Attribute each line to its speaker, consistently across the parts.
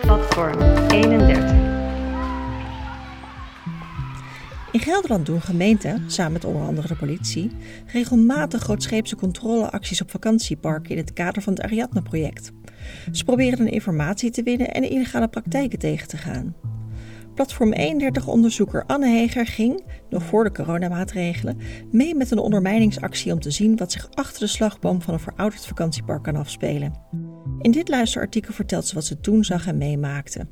Speaker 1: Platform 31.
Speaker 2: In Gelderland doen gemeenten, samen met onder andere de politie, regelmatig grootscheepse controleacties op vakantieparken in het kader van het Ariadne-project. Ze proberen informatie te winnen en illegale praktijken tegen te gaan. Platform 31-onderzoeker Anne Heger ging, nog voor de coronamaatregelen, mee met een ondermijningsactie om te zien wat zich achter de slagboom van een verouderd vakantiepark kan afspelen. In dit luisterartikel vertelt ze wat ze toen zag en meemaakte.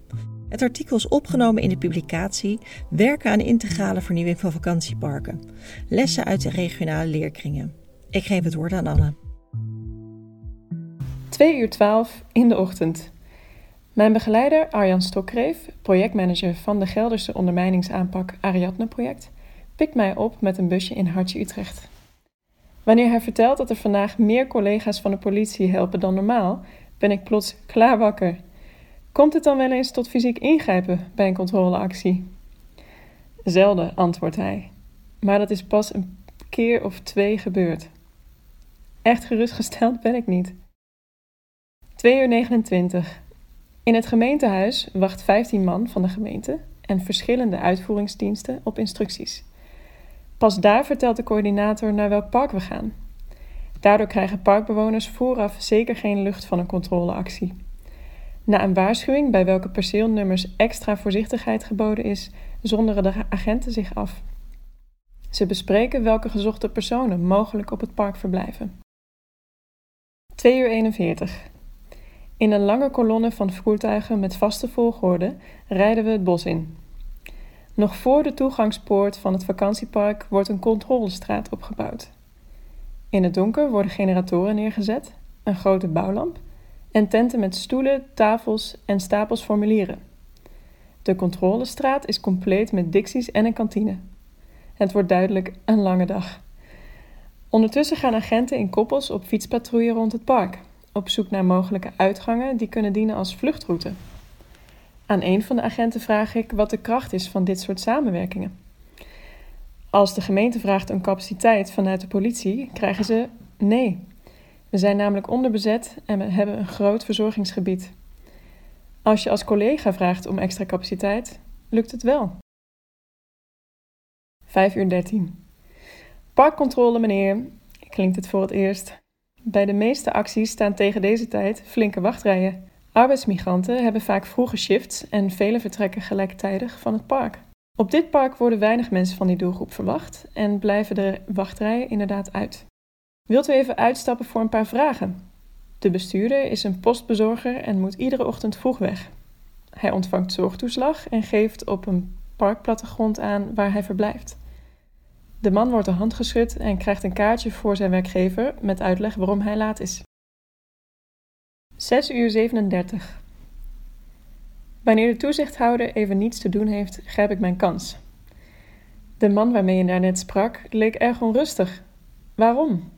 Speaker 2: Het artikel is opgenomen in de publicatie Werken aan integrale vernieuwing van vakantieparken. Lessen uit de regionale leerkringen. Ik geef het woord aan Anne.
Speaker 3: 2 uur 12 in de ochtend. Mijn begeleider Arjan Stokreef, projectmanager van de Gelderse ondermijningsaanpak Ariadne project, pikt mij op met een busje in Hartje Utrecht. Wanneer hij vertelt dat er vandaag meer collega's van de politie helpen dan normaal, ben ik plots klaar wakker. Komt het dan wel eens tot fysiek ingrijpen bij een controleactie? Zelden, antwoordt hij. Maar dat is pas een keer of twee gebeurd. Echt gerustgesteld ben ik niet. 2 uur 29. In het gemeentehuis wacht 15 man van de gemeente en verschillende uitvoeringsdiensten op instructies. Pas daar vertelt de coördinator naar welk park we gaan. Daardoor krijgen parkbewoners vooraf zeker geen lucht van een controleactie. Na een waarschuwing bij welke perceelnummers extra voorzichtigheid geboden is, zonderen de agenten zich af. Ze bespreken welke gezochte personen mogelijk op het park verblijven. 2 uur 41. In een lange kolonne van voertuigen met vaste volgorde rijden we het bos in. Nog voor de toegangspoort van het vakantiepark wordt een controlestraat opgebouwd. In het donker worden generatoren neergezet, een grote bouwlamp en tenten met stoelen, tafels en stapels formulieren. De controlestraat is compleet met dicties en een kantine. Het wordt duidelijk een lange dag. Ondertussen gaan agenten in koppels op fietspatrouille rond het park, op zoek naar mogelijke uitgangen die kunnen dienen als vluchtroute. Aan een van de agenten vraag ik wat de kracht is van dit soort samenwerkingen. Als de gemeente vraagt om capaciteit vanuit de politie, krijgen ze nee. We zijn namelijk onderbezet en we hebben een groot verzorgingsgebied. Als je als collega vraagt om extra capaciteit, lukt het wel. 5 uur 13. Parkcontrole, meneer, klinkt het voor het eerst. Bij de meeste acties staan tegen deze tijd flinke wachtrijen. Arbeidsmigranten hebben vaak vroege shifts en velen vertrekken gelijktijdig van het park. Op dit park worden weinig mensen van die doelgroep verwacht en blijven de wachtrijen inderdaad uit. Wilt u even uitstappen voor een paar vragen? De bestuurder is een postbezorger en moet iedere ochtend vroeg weg. Hij ontvangt zorgtoeslag en geeft op een parkplattegrond aan waar hij verblijft. De man wordt de hand geschud en krijgt een kaartje voor zijn werkgever met uitleg waarom hij laat is. 6 uur 37. Wanneer de toezichthouder even niets te doen heeft, grijp ik mijn kans. De man waarmee je daarnet sprak leek erg onrustig. Waarom?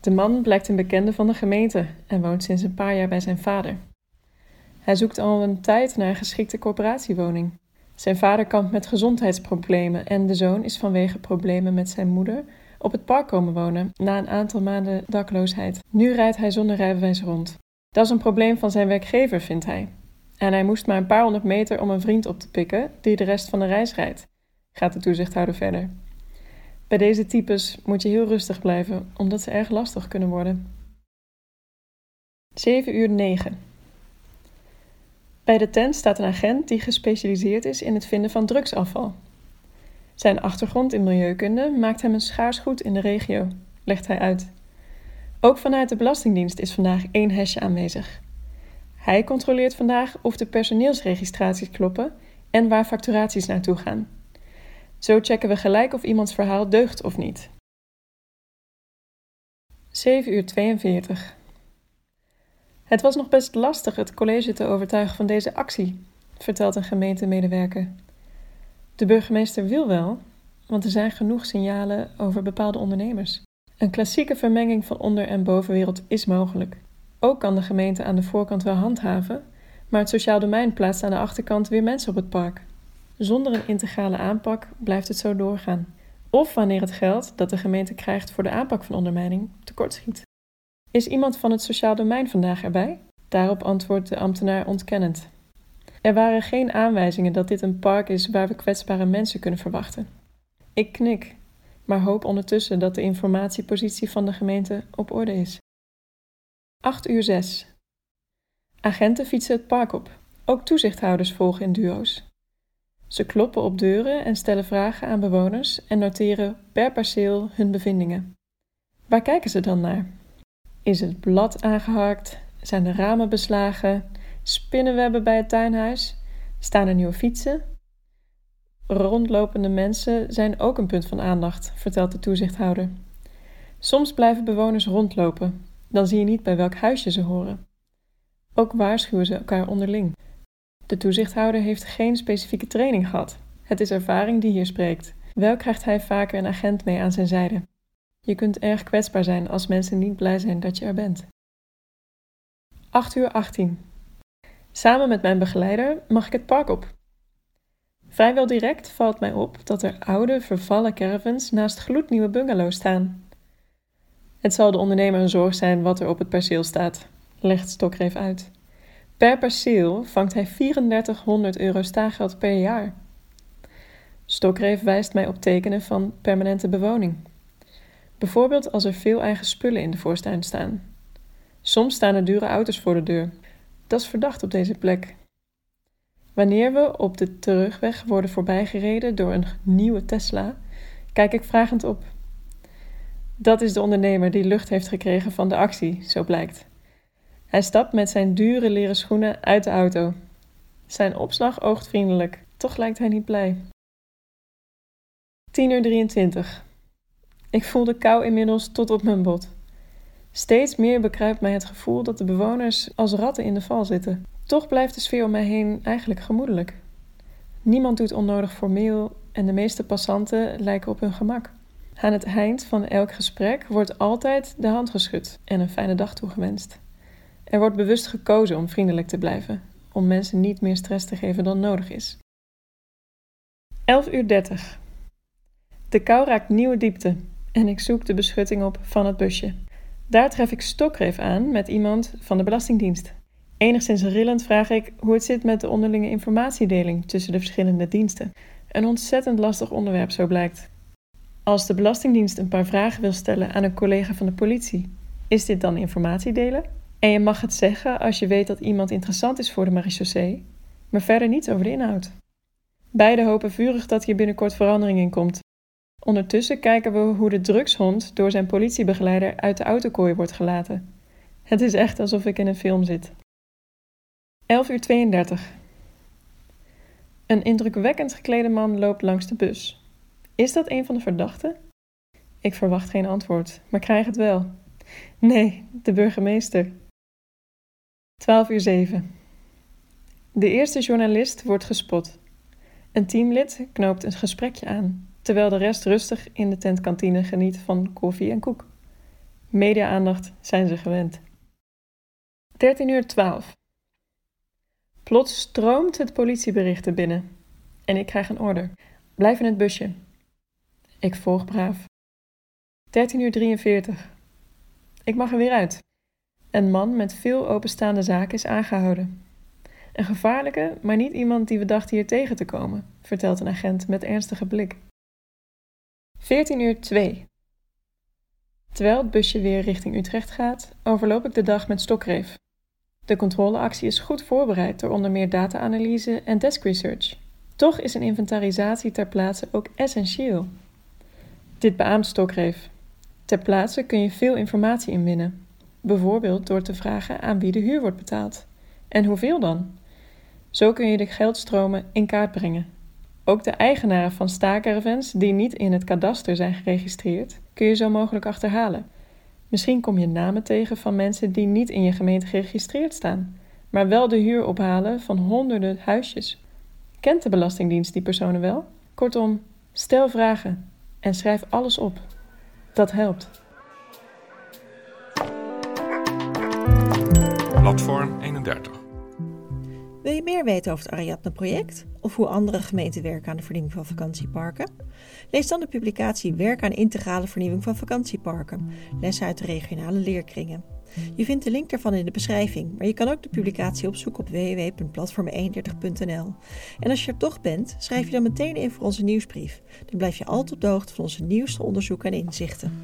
Speaker 3: De man blijkt een bekende van de gemeente en woont sinds een paar jaar bij zijn vader. Hij zoekt al een tijd naar een geschikte corporatiewoning. Zijn vader kampt met gezondheidsproblemen en de zoon is vanwege problemen met zijn moeder op het park komen wonen na een aantal maanden dakloosheid. Nu rijdt hij zonder rijbewijs rond. Dat is een probleem van zijn werkgever, vindt hij. En hij moest maar een paar honderd meter om een vriend op te pikken die de rest van de reis rijdt, gaat de toezichthouder verder. Bij deze types moet je heel rustig blijven, omdat ze erg lastig kunnen worden. 7 uur 9. Bij de tent staat een agent die gespecialiseerd is in het vinden van drugsafval. Zijn achtergrond in milieukunde maakt hem een schaars goed in de regio, legt hij uit. Ook vanuit de Belastingdienst is vandaag één hesje aanwezig. Hij controleert vandaag of de personeelsregistraties kloppen en waar facturaties naartoe gaan. Zo checken we gelijk of iemands verhaal deugt of niet. 7 uur 42. Het was nog best lastig het college te overtuigen van deze actie, vertelt een gemeentemedewerker. De burgemeester wil wel, want er zijn genoeg signalen over bepaalde ondernemers. Een klassieke vermenging van onder- en bovenwereld is mogelijk. Ook kan de gemeente aan de voorkant wel handhaven, maar het sociaal domein plaatst aan de achterkant weer mensen op het park. Zonder een integrale aanpak blijft het zo doorgaan. of wanneer het geld dat de gemeente krijgt voor de aanpak van ondermijning tekortschiet. Is iemand van het sociaal domein vandaag erbij? Daarop antwoordt de ambtenaar ontkennend. Er waren geen aanwijzingen dat dit een park is waar we kwetsbare mensen kunnen verwachten. Ik knik, maar hoop ondertussen dat de informatiepositie van de gemeente op orde is. 8 uur 6. Agenten fietsen het park op. Ook toezichthouders volgen in duo's. Ze kloppen op deuren en stellen vragen aan bewoners en noteren per perceel hun bevindingen. Waar kijken ze dan naar? Is het blad aangeharkt? Zijn de ramen beslagen? Spinnenwebben bij het tuinhuis? Staan er nieuwe fietsen? Rondlopende mensen zijn ook een punt van aandacht, vertelt de toezichthouder. Soms blijven bewoners rondlopen, dan zie je niet bij welk huisje ze horen. Ook waarschuwen ze elkaar onderling. De toezichthouder heeft geen specifieke training gehad. Het is ervaring die hier spreekt. Wel krijgt hij vaker een agent mee aan zijn zijde. Je kunt erg kwetsbaar zijn als mensen niet blij zijn dat je er bent. 8 uur 18. Samen met mijn begeleider mag ik het park op. Vrijwel direct valt mij op dat er oude, vervallen caravans naast gloednieuwe bungalows staan. Het zal de ondernemer een zorg zijn wat er op het perceel staat, legt Stokreef uit. Per perceel vangt hij 3400 euro staageld per jaar. Stokreef wijst mij op tekenen van permanente bewoning. Bijvoorbeeld als er veel eigen spullen in de voortuin staan. Soms staan er dure auto's voor de deur. Dat is verdacht op deze plek. Wanneer we op de terugweg worden voorbijgereden door een nieuwe Tesla, kijk ik vragend op. Dat is de ondernemer die lucht heeft gekregen van de actie, zo blijkt. Hij stapt met zijn dure leren schoenen uit de auto. Zijn opslag oogt vriendelijk, toch lijkt hij niet blij. 10 uur 23. Ik voel de kou inmiddels tot op mijn bot. Steeds meer bekruipt mij het gevoel dat de bewoners als ratten in de val zitten. Toch blijft de sfeer om mij heen eigenlijk gemoedelijk. Niemand doet onnodig formeel en de meeste passanten lijken op hun gemak. Aan het eind van elk gesprek wordt altijd de hand geschud en een fijne dag toegewenst. Er wordt bewust gekozen om vriendelijk te blijven, om mensen niet meer stress te geven dan nodig is. 11 uur 30. De kou raakt nieuwe diepte en ik zoek de beschutting op van het busje. Daar tref ik Stokreef aan met iemand van de Belastingdienst. Enigszins rillend vraag ik hoe het zit met de onderlinge informatiedeling tussen de verschillende diensten. Een ontzettend lastig onderwerp, zo blijkt. Als de Belastingdienst een paar vragen wil stellen aan een collega van de politie, is dit dan informatiedelen? En je mag het zeggen als je weet dat iemand interessant is voor de marechaussee, maar verder niets over de inhoud. Beide hopen vurig dat hier binnenkort verandering in komt. Ondertussen kijken we hoe de drugshond door zijn politiebegeleider uit de autokooi wordt gelaten. Het is echt alsof ik in een film zit. 11 uur 32. Een indrukwekkend geklede man loopt langs de bus. Is dat een van de verdachten? Ik verwacht geen antwoord, maar krijg het wel. Nee, de burgemeester. 12 uur 7. De eerste journalist wordt gespot. Een teamlid knoopt een gesprekje aan, terwijl de rest rustig in de tentkantine geniet van koffie en koek. Media-aandacht zijn ze gewend. 13 uur 12. Plots stroomt het politieberichten binnen en ik krijg een order. Blijf in het busje. Ik volg braaf. 13 uur 43. Ik mag er weer uit. Een man met veel openstaande zaken is aangehouden. Een gevaarlijke, maar niet iemand die we dachten hier tegen te komen, vertelt een agent met ernstige blik. 14 uur 2. Terwijl het busje weer richting Utrecht gaat, overloop ik de dag met stokreef. De controleactie is goed voorbereid door onder meer data-analyse en desk research. Toch is een inventarisatie ter plaatse ook essentieel. Dit beaamt stokreef. Ter plaatse kun je veel informatie inwinnen, bijvoorbeeld door te vragen aan wie de huur wordt betaald. En hoeveel dan? Zo kun je de geldstromen in kaart brengen. Ook de eigenaren van staakervens die niet in het kadaster zijn geregistreerd, kun je zo mogelijk achterhalen. Misschien kom je namen tegen van mensen die niet in je gemeente geregistreerd staan, maar wel de huur ophalen van honderden huisjes. Kent de Belastingdienst die personen wel? Kortom, stel vragen en schrijf alles op. Dat helpt.
Speaker 4: Platform 31.
Speaker 2: Wil je meer weten over het Ariadne-project of hoe andere gemeenten werken aan de vernieuwing van vakantieparken? Lees dan de publicatie Werk aan integrale vernieuwing van vakantieparken, lessen uit de regionale leerkringen. Je vindt de link daarvan in de beschrijving, maar je kan ook de publicatie opzoeken op www.platform31.nl. En als je er toch bent, schrijf je dan meteen in voor onze nieuwsbrief. Dan blijf je altijd op de hoogte van onze nieuwste onderzoeken en inzichten.